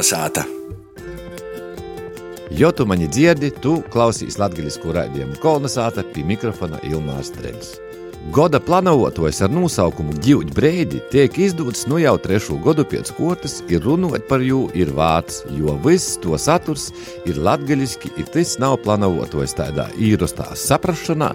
Kolnesāta! Jo tu mani dzirdi, tu klausīs latviešu raidījumu kolonizāta pie mikrofona Ilmārs Dreļs. Goda plānotājs ar nosaukumu Ģīvģa Breidi tiek izdots nu jau trešo gadu pēc kortas, ir runāt par jū ir vārds, jo viss to saturs ir latgaļiski, ir tas nav plānotājs tādā īrostā saprašanā,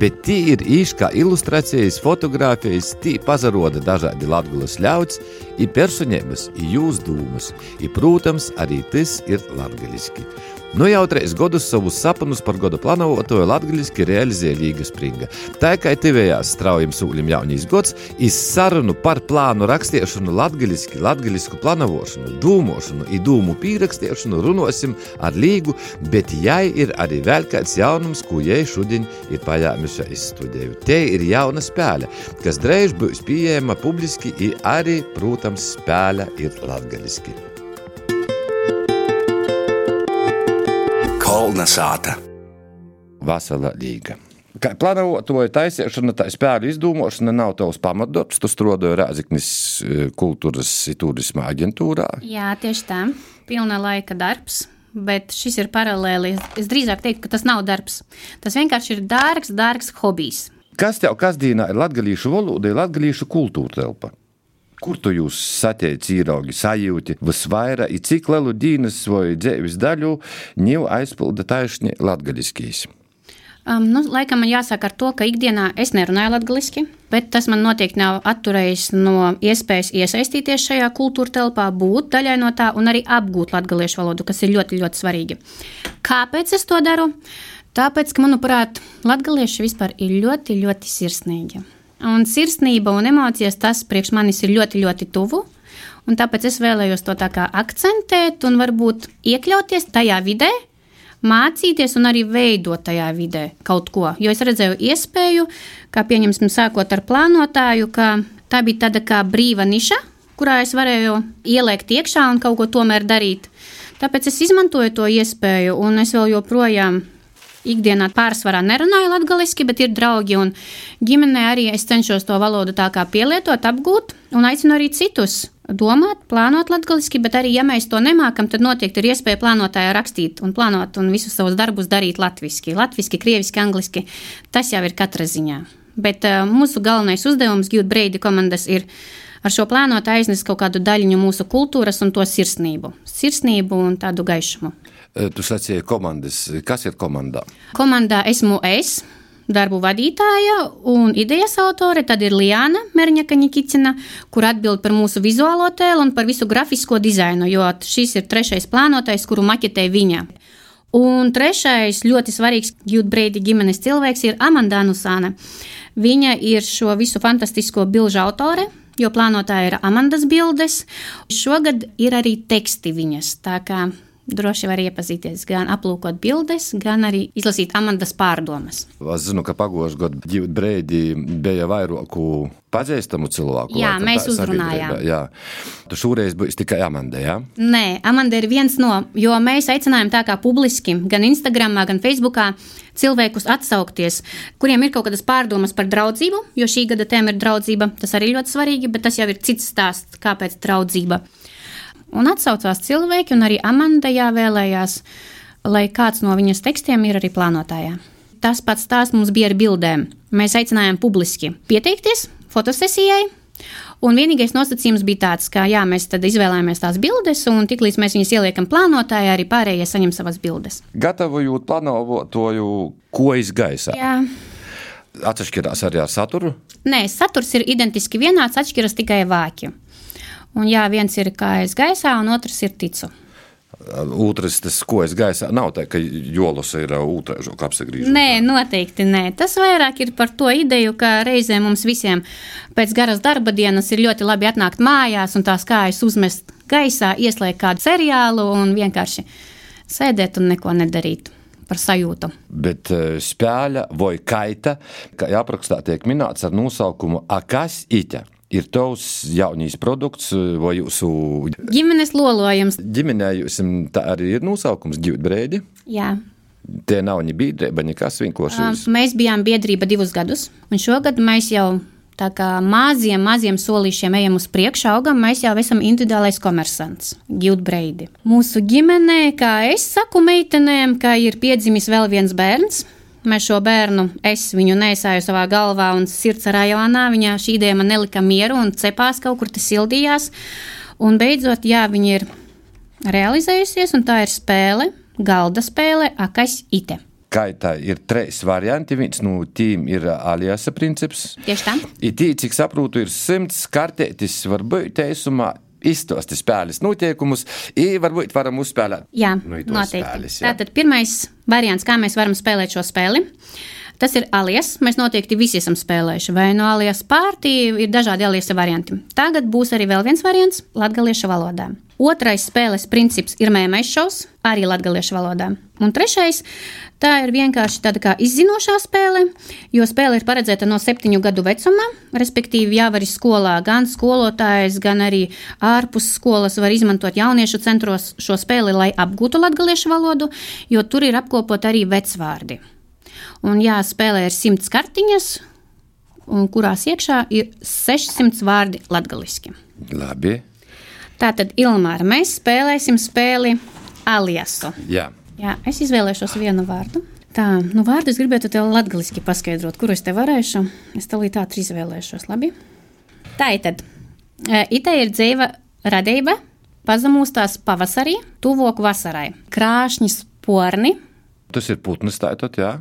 bet tī ir īši kā ilustrācijas, fotografijas, tī pazaroda dažādi latgulas ļauts, ir personības, ir jūs dūmas, ir, protams, arī tas ir latgaļiski. Nu jau trīs gadus savus sapņus par gada plānotoju latviešu realizēja Līga Springa. Tā kā tevējās straujam sūļam jaunīs gads, iz sarunu par plānu rakstīšanu latviešu, latviešu plānošanu, dūmošanu, idūmu pierakstīšanu runosim ar Līgu, bet jai ir arī vēl kāds jaunums, ko jai šodien ir pajāmuši izstudēju. Te ir jauna spēle, kas drēž būs pieejama publiski, arī, protams, spēle ir latviešu. Kolnesāta! Vasarā līga. Kā plānotāja taisīšana, tā spēļu izdomāšana nav tavs pamatdarbs. Tu strādāji Rāzaknis kultūras turisma aģentūrā. Jā, tieši tā. Pilna laika darbs. Bet šis ir paralēli. Es drīzāk teiktu, ka tas nav darbs. Tas vienkārši ir dārgs, dārgs hobijs. Kas tev kasdienā ir latgalīšu valoda, ir latgalīšu kultūra telpa? Kur tu jūs satiec īraugi sajūti visvairāk, cik lielu dīnas vai dzīves daļu ņēmu aizpilda taisni latgaliskīs? Um, nu, laikam man jāsaka ar to, ka ikdienā es nerunāju latviešu, bet tas man noteikti nav atturējis no iespējas iesaistīties šajā kultūra telpā, būt daļai no tā un arī apgūt latviešu valodu, kas ir ļoti, ļoti svarīgi. Kāpēc es to daru? Tāpēc, ka, manuprāt, latvieši vispār ir ļoti, ļoti sirsnīgi. Un sirsnība un emocijas tas priekš manis ir ļoti, ļoti tuvu. Un tāpēc es vēlējos to tā kā akcentēt un varbūt iekļauties tajā vidē, mācīties un arī veidot tajā vidē kaut ko. Jo es redzēju iespēju, kā pieņemsim, sākot ar plānotāju, ka tā bija tāda kā brīva niša, kurā es varēju ieliekt iekšā un kaut ko tomēr darīt. Tāpēc es izmantoju to iespēju, un es vēl joprojām ikdienā pārsvarā nerunāju latviešu, bet ir draugi un ģimenē arī es cenšos to valodu tā kā pielietot, apgūt un aicinu arī citus domāt, plānot latviešu, bet arī, ja mēs to nemākam, tad noteikti ir iespēja plānotājai rakstīt un plānot un visus savus darbus darīt latviešu, latviešu, krieviski, angliski. Tas jau ir katra ziņā. Bet uh, mūsu galvenais uzdevums, Gjūda Breidi komandas, ir ar šo plānotu aiznest kaut kādu daļiņu mūsu kultūras un to sirsnību, sirsnību un tādu gaišumu. Tu sacīji komandas. Kas ir komandā? Komandā esmu es. Darbu vadītāja un idejas autore tad ir Liana Mērņaka Nikicina, kur atbild par mūsu vizuālo tēlu un par visu grafisko dizainu, jo šis ir trešais plānotais, kuru maķetē viņa. Un trešais ļoti svarīgs Jutbreidi ģimenes cilvēks ir Amanda Nusāne. Viņa ir šo visu fantastisko bilžu autore, jo plānotāja ir Amandas bildes. Šogad ir arī teksti viņas, tā kā droši var iepazīties, gan aplūkot bildes, gan arī izlasīt Amandas pārdomas. Es zinu, ka pagājušajā gadā Ģīvda Breidi bija vairāku pazīstamu cilvēku. Jā, mēs uzrunājām. Jā. Tu šoreiz būsi tikai Amanda, jā? Nē, Amanda ir viens no, jo mēs aicinājām tā kā publiski, gan Instagramā, gan Facebookā cilvēkus atsaukties, kuriem ir kaut kādas pārdomas par draudzību, jo šī gada tēma ir draudzība. Tas arī ļoti svarīgi, bet tas jau ir cits stāsts, kāpēc draudzība. Un atsaucās cilvēki, un arī Amanda jāvēlējās, lai kāds no viņas tekstiem ir arī plānotājā. Tas pats stāsts mums bija ar bildēm. Mēs aicinājām publiski pieteikties fotosesijai, Un vienīgais nosacījums bija tāds, ka jā, mēs izvēlējāmies tās bildes, un tiklīdz mēs viņas ieliekam plānotājā, arī pārējie saņem savas bildes. Gatavojot plānotoju, ko izgaisā? Jā. Atšķirās arī ar saturu? Nē, saturs ir identiski vienāds, atšķiras tikai vāki. Un jā, viens ir kājas gaisā, un otrs ir ticu. Otrs, tas, ko es gaisā, nav tā, ka jolas ir otrāžu apsagrīžu. Nē, noteikti nē. Tas vairāk ir par to ideju, ka reizē mums visiem pēc garas darba dienas ir ļoti labi atnākt mājās un tās kājas uzmest gaisā, ieslēgt kādu seriālu un vienkārši sēdēt un neko nedarīt par sajūtu. Bet spēļa vai kaita, kā aprakstā tiek minēts ar nosaukumu Akas Iķa ir tavs jaunīs produkts vai jūsu ģimenes lolojums. Ģimenē jums tā arī ir nosaukums ģimeņbrēdi. Jā. Tie nav ne biedrība, nekas vienkārši. Uh, mēs bijām biedrība divus gadus, un šogad mēs jau Tā kā maziem, maziem solīšiem ejam uz priekšu, augam, mēs jau esam individuālais komersants, Gilda Breidi. Mūsu ģimenē, kā es saku meitenēm, ka ir piedzimis vēl viens bērns. Mēs šo bērnu, es viņu nesāju savā galvā un sirds rajonā. Viņa šī ideja man nelika mieru un cepās kaut kur tas sildījās. Un beidzot, jā, viņa ir realizējusies, un tā ir spēle, galda spēle, akas ite kā tā ir trīs varianti. Viens no tiem ir aliasa princips. Tieši tā. Ir tī, cik saprotu, ir simts kartētis, varbūt teisumā. Izstāsti spēles noteikumus, ir varbūt varam uzspēlēt. Jā, nu, noteikti. Spēles, jā. Tātad pirmais variants, kā mēs varam spēlēt šo spēli. Tas ir alias. Mēs noteikti visi esam spēlējuši. Vai no alias pārtī ir dažādi alias varianti. Tagad būs arī vēl viens variants latviešu valodā. Otrais spēles princips ir mēmais šovs, arī latviešu valodā. Un trešais, tā ir vienkārši tāda kā izzinošā spēle, jo spēle ir paredzēta no septiņu gadu vecuma. Respektīvi, jau arī skolā gan skolotājs, gan arī ārpus skolas var izmantot jauniešu centros šo spēli, lai apgūtu latviešu valodu, jo tur ir apkopot arī vecvārdi. Un jāspēlē ir simts kartiņas, kurās iekšā ir 600 vārdi latviešu. Labi. Tātad, Ilmāra, mēs spēlēsim spēli Aliasu. Jā. Jā, es izvēlēšos vienu vārdu. Tā, nu, vārdu es gribētu tev latviešu paskaidrot, kuru es te varēšu. Es tev līdz tādu izvēlēšos. Labi? Tā ir tad. E, Ite ir dzīva radība, pazemūstās pavasarī, tuvāk vasarai. Krāšņi sporni. Tas ir putns, tā ir. Jā,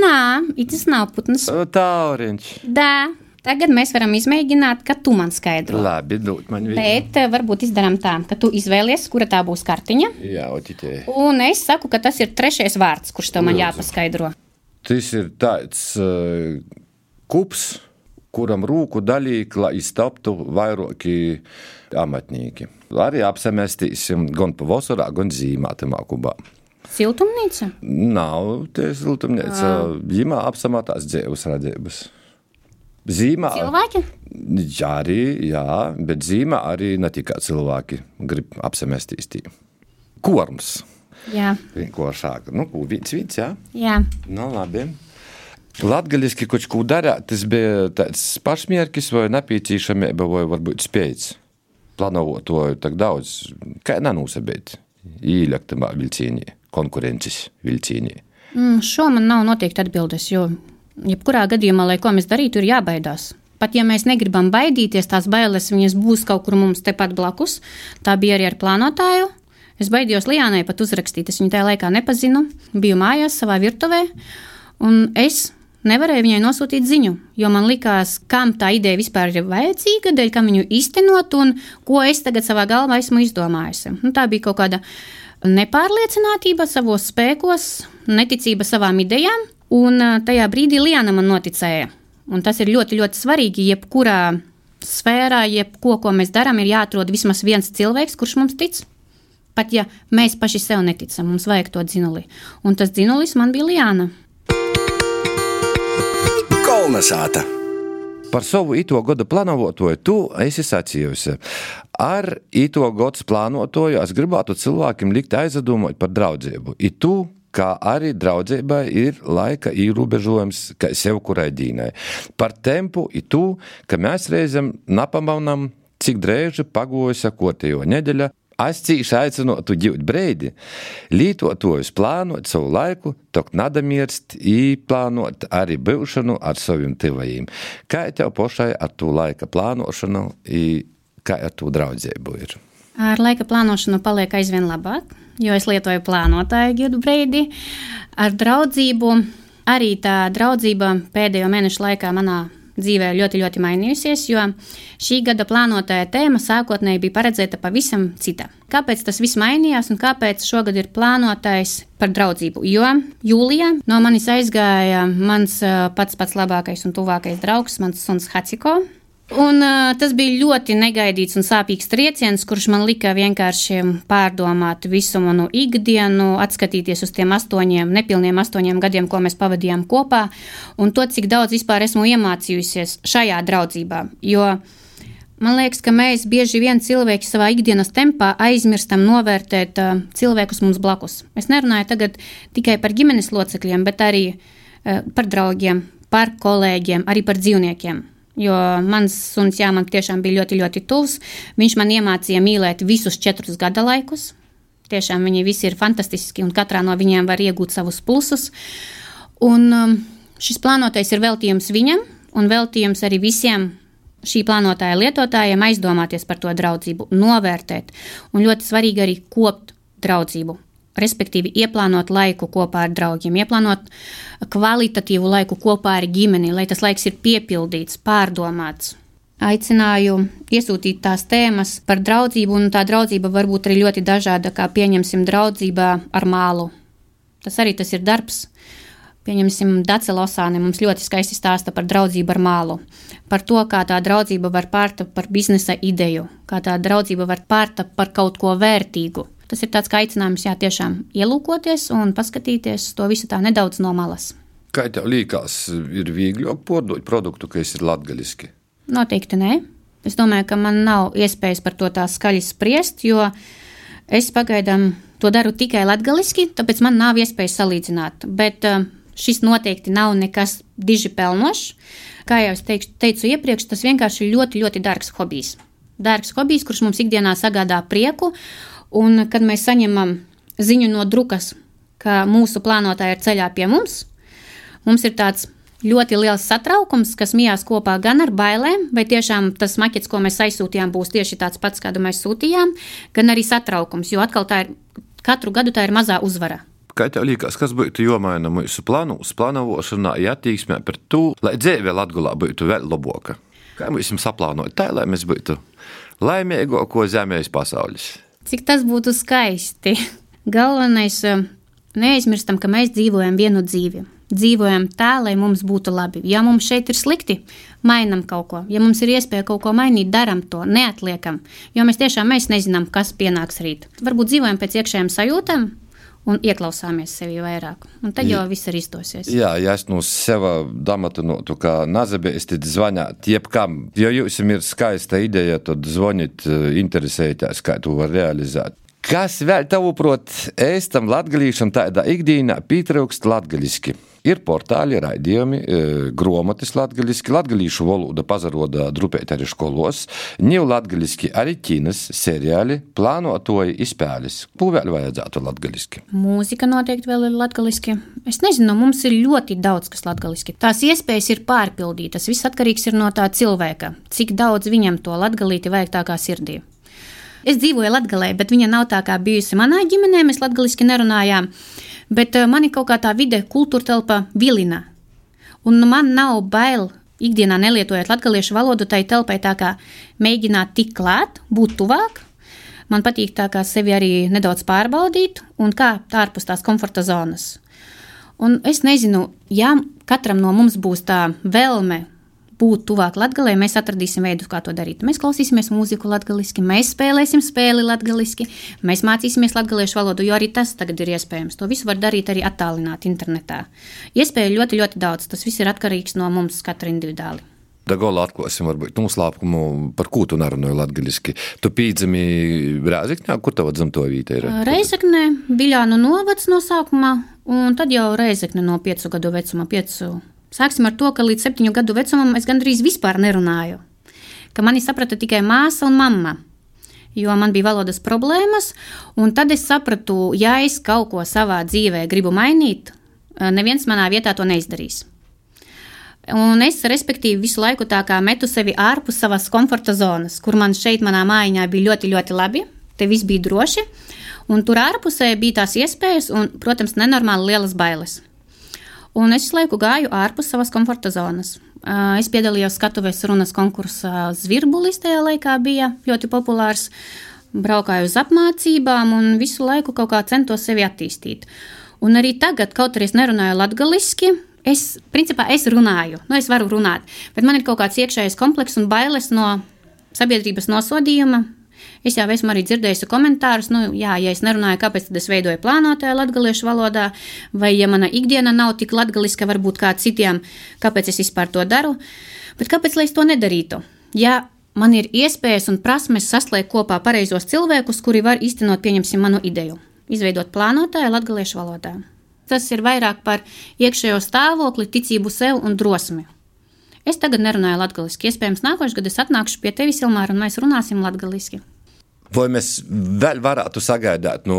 nē, tas nav putns. Tauriņš. Tā. Tagad mēs varam izmēģināt, ka tu man skaidro. Labi, dod man vienu. Bet eh, varbūt izdarām tā, ka tu izvēlies, kura tā būs kartiņa. Jā, oķitē. Un es saku, ka tas ir trešais vārds, kurš tev man Lūdzu. jāpaskaidro. Tas ir tāds uh, kups, kuram rūku dalīja, lai iztaptu vairāki amatnieki. Arī apsamestīsim gan pavasarā, gan zīmā tam akubā. Siltumnīca? Nav tie siltumnīca. Zīmā apsamatās dzīves redzības. Zīmē cilvēki? Jā, arī, jā, bet zīmē arī ne tikai cilvēki grib apsamestīs tī. Korms. Jā. Vienkāršāk. Nu, viens, viens, jā. Jā. Nu, labi. Latgaliski kaut ko darāt, tas bija tāds pašmērķis vai nepieciešamība vai varbūt spējas. Plānot to tak daudz, kā nenūsabēt īļaktamā vilcīnī, konkurences vilcīnī. Mm, šo man nav noteikti atbildes, jo jebkurā gadījumā, lai ko mēs darītu, ir jābaidās. Pat ja mēs negribam baidīties, tās bailes būs kaut kur mums tepat blakus. Tā bija arī ar plānotāju. Es baidījos Lijānai pat uzrakstīt. Es viņu tajā laikā nepazinu. Biju mājās savā virtuvē, un es nevarēju viņai nosūtīt ziņu, jo man likās, kam tā ideja vispār ir vajadzīga, dēļ kam viņu iztenot un ko es tagad savā galvā esmu izdomājusi. Nu, tā bija kaut kāda nepārliecinātība savos spēkos, neticība savām idejām. Un tajā brīdī Liana man noticēja. Un tas ir ļoti, ļoti svarīgi. Jebkurā sfērā, jebko, ko mēs darām, ir jāatrod vismaz viens cilvēks, kurš mums tic. Pat ja mēs paši sev neticam, mums vajag to dzinuli. Un tas dzinulis man bija Liana. Kolnesāta. Par savu ito gada plānotoju tu esi sacījusi. Ar ito gada plānotoju es gribētu cilvēkiem likt aizdomot par draudzību. I tu kā arī draudzībai ir laika ierobežojums, sev kurai dīnai. Par tempu ir tu, ka mēs reizēm napamanām, cik drēži pagoja sakotējo nedēļa. Es cīši aicinātu ģūt breidi, lietotājus plānot savu laiku, tok nadamirst, īplānot arī būšanu ar saviem tuvajiem. Kā tev pašai ar to laika plānošanu, kā ar to draudzību ir? Ar laika plānošanu paliek aizvien labāk jo es lietoju plānotāju gadu breidi. Ar draudzību arī tā draudzība pēdējo mēnešu laikā manā dzīvē ļoti, ļoti mainījusies, jo šī gada plānotāja tēma sākotnēji bija paredzēta pavisam cita. Kāpēc tas viss mainījās un kāpēc šogad ir plānotais par draudzību? Jo jūlijā no manis aizgāja mans pats pats labākais un tuvākais draugs, mans suns Haciko. Un, uh, tas bija ļoti negaidīts un sāpīgs trieciens, kurš man lika vienkārši pārdomāt visu manu ikdienu, atskatīties uz tiem astoņiem, nepilniem astoņiem gadiem, ko mēs pavadījām kopā, un to, cik daudz vispār esmu iemācījusies šajā draudzībā. Jo man liekas, ka mēs bieži vien cilvēki savā ikdienas tempā aizmirstam novērtēt uh, cilvēkus mums blakus. Es nerunāju tagad tikai par ģimenes locekļiem, bet arī uh, par draugiem, par kolēģiem, arī par dzīvniekiem Jo mans suns, jā, man tiešām bija ļoti, ļoti tuvs. Viņš man iemācīja mīlēt visus četrus gada laikus. Tiešām viņi visi ir fantastiski, un katrā no viņiem var iegūt savus plusus. Un um, šis plānotais ir veltījums viņam, un veltījums arī visiem šī plānotāja lietotājiem aizdomāties par to draudzību, novērtēt, un ļoti svarīgi arī kopt draudzību. Respektīvi, ieplānot laiku kopā ar draugiem, ieplānot kvalitatīvu laiku kopā ar ģimeni, lai tas laiks ir piepildīts, pārdomāts. Aicināju iesūtīt tās tēmas par draudzību, un tā draudzība var būt arī ļoti dažāda, kā pieņemsim draudzībā ar mālu. Tas arī tas ir darbs. Pieņemsim, Dacela Osāne mums ļoti skaisti stāsta par draudzību ar mālu, par to, kā tā draudzība var pārtapt par biznesa ideju, kā tā draudzība var pārtapt par kaut ko vērtīgu. Tas ir tāds aicinājums, jā, tiešām ielūkoties un paskatīties to visu tā nedaudz no malas. Kā tev liekas, ir vieglāk pārdot produktu, kas ir latgaļiski? Noteikti nē. Es domāju, ka man nav iespējas par to tā skaļi spriest, jo es pagaidām to daru tikai latgaļiski, tāpēc man nav iespējas salīdzināt. Bet uh, šis noteikti nav nekas diži pelnošs. Kā jau es teikšu, teicu iepriekš, tas vienkārši ir ļoti, ļoti dārgs hobijs. Dārgs hobijs, kurš mums ikdienā sagādā prieku Un, kad mēs saņemam ziņu no drukas, ka mūsu plānotāji ir ceļā pie mums, mums ir tāds ļoti liels satraukums, kas mijās kopā gan ar bailēm, vai tiešām tas makets, ko mēs aizsūtījām, būs tieši tāds pats, kādu mēs sūtījām, gan arī satraukums, jo atkal tā ir katru gadu tā ir mazā uzvara. Kā tev liekas, kas būtu jāmaina mūsu plānos, plānošanā, ja attieksmē par to, lai dzīve Latvijā būtu vēl labāka? Kā mēs saplānojam tā, lai mēs būtu laimīgāko zemes pasaules? Cik tas būtu skaisti. Galvenais, eh, neaizmirstam, ka mēs dzīvojam vienu dzīvi. Dzīvojam tā, lai mums būtu labi. Ja mums šeit ir slikti, mainām kaut ko. Ja mums ir iespēja kaut ko mainīt, darām to, neatliekam. Jo mēs tiešām mēs nezinām, kas pienāks rīt. Varbūt dzīvojam pēc iekšējām sajūtām, un ieklausāmies sevi vairāk. Un tad jau viss arī izdosies. Jā, ja es no sevis domātu, no, kā nazabēs, tad zvanāt jebkam. Ja jums ir skaista ideja, tad zvaniet, eh, interesējieties, kā to var realizēt. Kas vēl tavuprāt, ēstam latgalīšam tādā ikdienā pietrūkst latgaliski? Ir portāli, raidījumi, e, grāmatas latviešu, latviešu valoda pazaroda drupēt arī skolos, ņēmu latviešu arī kinas, seriāli, plānotoji izpēles. Ko vēl vajadzētu latviešu? Mūzika noteikti vēl ir latviešu. Es nezinu, mums ir ļoti daudz kas latviešu. Tās iespējas ir pārpildītas. Viss atkarīgs ir no tā cilvēka, cik daudz viņam to latgalīti vajag tā kā sirdī. Es dzīvoju Latvijā, bet viņa nav tā kā bijusi manā ģimenē. Mēs latviešu nerunājām, bet eh, man ir kaut kā tā vide, kultūra telpa vilina. Un man nav bail ikdienā nelietojot latviešu valodu, tai telpai tā kā mēģināt tikt klāt, būt tuvāk. Man patīk tā kā sevi arī nedaudz pārbaudīt un kā tā ārpus tās komforta zonas. Un es nezinu, ja katram no mums būs tā vēlme būt tuvāk latgalē, mēs atradīsim veidus, kā to darīt. Mēs klausīsimies mūziku latgaliski, mēs spēlēsim spēli latgaliski, mēs mācīsimies latgaliešu valodu, jo arī tas tagad ir iespējams. To visu var darīt arī attālināti internetā. Iespēju ļoti, ļoti daudz. Tas viss ir atkarīgs no mums katra individuāli. Dagola atklāsim, varbūt noslēpumu, par ko tu nerunāji latviešu. Tu pīdzami Rēzeknē, kur tava dzimto vieta ir? Reizeknē, Biļānu novads no sākuma, un tad jau Reizekne no piecu gadu vecuma, piecu Sāksim ar to, ka līdz septiņu gadu vecumam es gandrīz vispār nerunāju. Ka mani saprata tikai māsa un mamma. Jo man bija valodas problēmas, tad es sapratu, ja es kaut ko savā dzīvē gribu mainīt, eh, neviens manā vietā to neizdarīs. Un es, respektīvi, visu laiku tā kā metu sevi ārpus savas komforta zonas, kur man šeit, manā mājiņā, bija ļoti, ļoti labi. Te viss bija droši, un tur ārpusē bija tās iespējas un, protams, nenormāli lielas bailes. Un es laiku gāju ārpus savas komforta zonas. Es piedalījos skatuves runas konkursā Zvirbulis, tajā laikā bija ļoti populārs. Braukāju uz apmācībām un visu laiku kaut kā centos sevi attīstīt. Un arī tagad, kaut arī es nerunāju latviešu, es, principā, es runāju, nu, es varu runāt, bet man ir kaut kāds iekšējs komplekss un bailes no sabiedrības nosodījuma, Es jau esmu arī dzirdējusi komentārus, nu, jā, ja es nerunāju, kāpēc tad es veidoju plānotāju latviešu valodā, vai ja mana ikdiena nav tik latgaliska, varbūt kā citiem, kāpēc es vispār to daru. Bet kāpēc lai es to nedarītu? Ja man ir iespējas un prasmes saslēgt kopā pareizos cilvēkus, kuri var īstenot, pieņemsim, manu ideju, izveidot plānotāju latviešu valodā. Tas ir vairāk par iekšējo stāvokli, ticību sev un drosmi. Es tagad nerunāju latviešu. Iespējams, nākošais gads es atnākšu pie tevis, Ilmāra, un mēs runāsim latviešu. Vai mēs vēl varētu sagaidāt nu,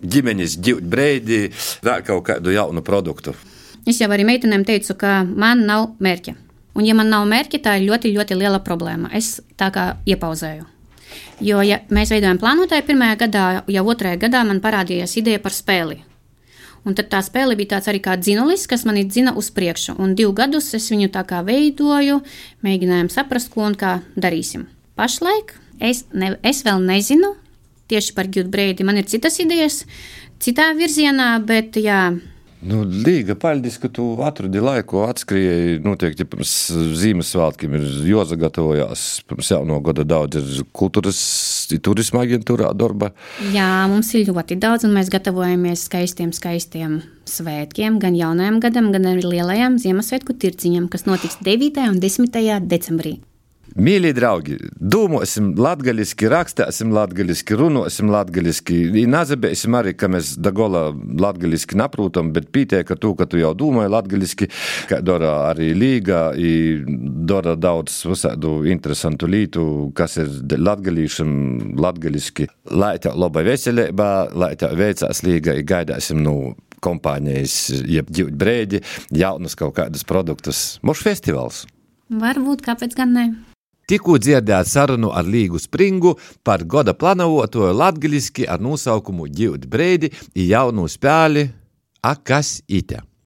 ģimenes ģimeņa vēl kaut kādu jaunu produktu? Es jau arī meitenēm teicu, ka man nav mērķa. Un, ja man nav mērķa, tā ir ļoti, ļoti liela problēma. Es tā kā iepauzēju. Jo, ja mēs veidojam plānotāju pirmajā gadā, jau otrajā gadā man parādījās ideja par spēli. Un tad tā spēle bija tāds arī kā dzinulis, kas man ir dzina uz priekšu. Un divus gadus es viņu tā kā veidoju, mēģinājām saprast, ko un kā darīsim. Pašlaik es, ne, es vēl nezinu tieši par Gildu Breidi. Man ir citas idejas, citā virzienā, bet jā, Nu, Līga paļģis, ka tu atradi laiku, atskrieji, noteikti pirms Ziemassvētkiem ir jāsagatavojās, pirms jauno gada daudz ir kultūras, turisma aģentūrā darba. Jā, mums ir ļoti daudz, un mēs gatavojamies skaistiem, skaistiem svētkiem, gan jaunajam gadam, gan arī lielajam Ziemassvētku tirciņam, kas notiks 9. un 10. decembrī. Mīļie draugi, domāsim latviešu, rakstīsim latviešu, runāsim latviešu. Nezabēsim arī, ka mēs dagola latviešu neprūtam, bet pītē, ka tu, ka tu jau domāji latviešu, ka dara arī līga, dara daudz visādu interesantu lietu, kas ir latviešiem latviešu. Lai tev laba veselība, lai tev veicās līga, gaidāsim no nu, kompānijas, jeb brēdi, jaunus kaut kādus produktus. Mūsu festivāls. Varbūt, kāpēc gan ne? Tikko dzirdēt sarunu ar Līgu Springu par goda planavotoju latgaliski ar nosaukumu Ģild Breidi jaunu spēli A kas ite.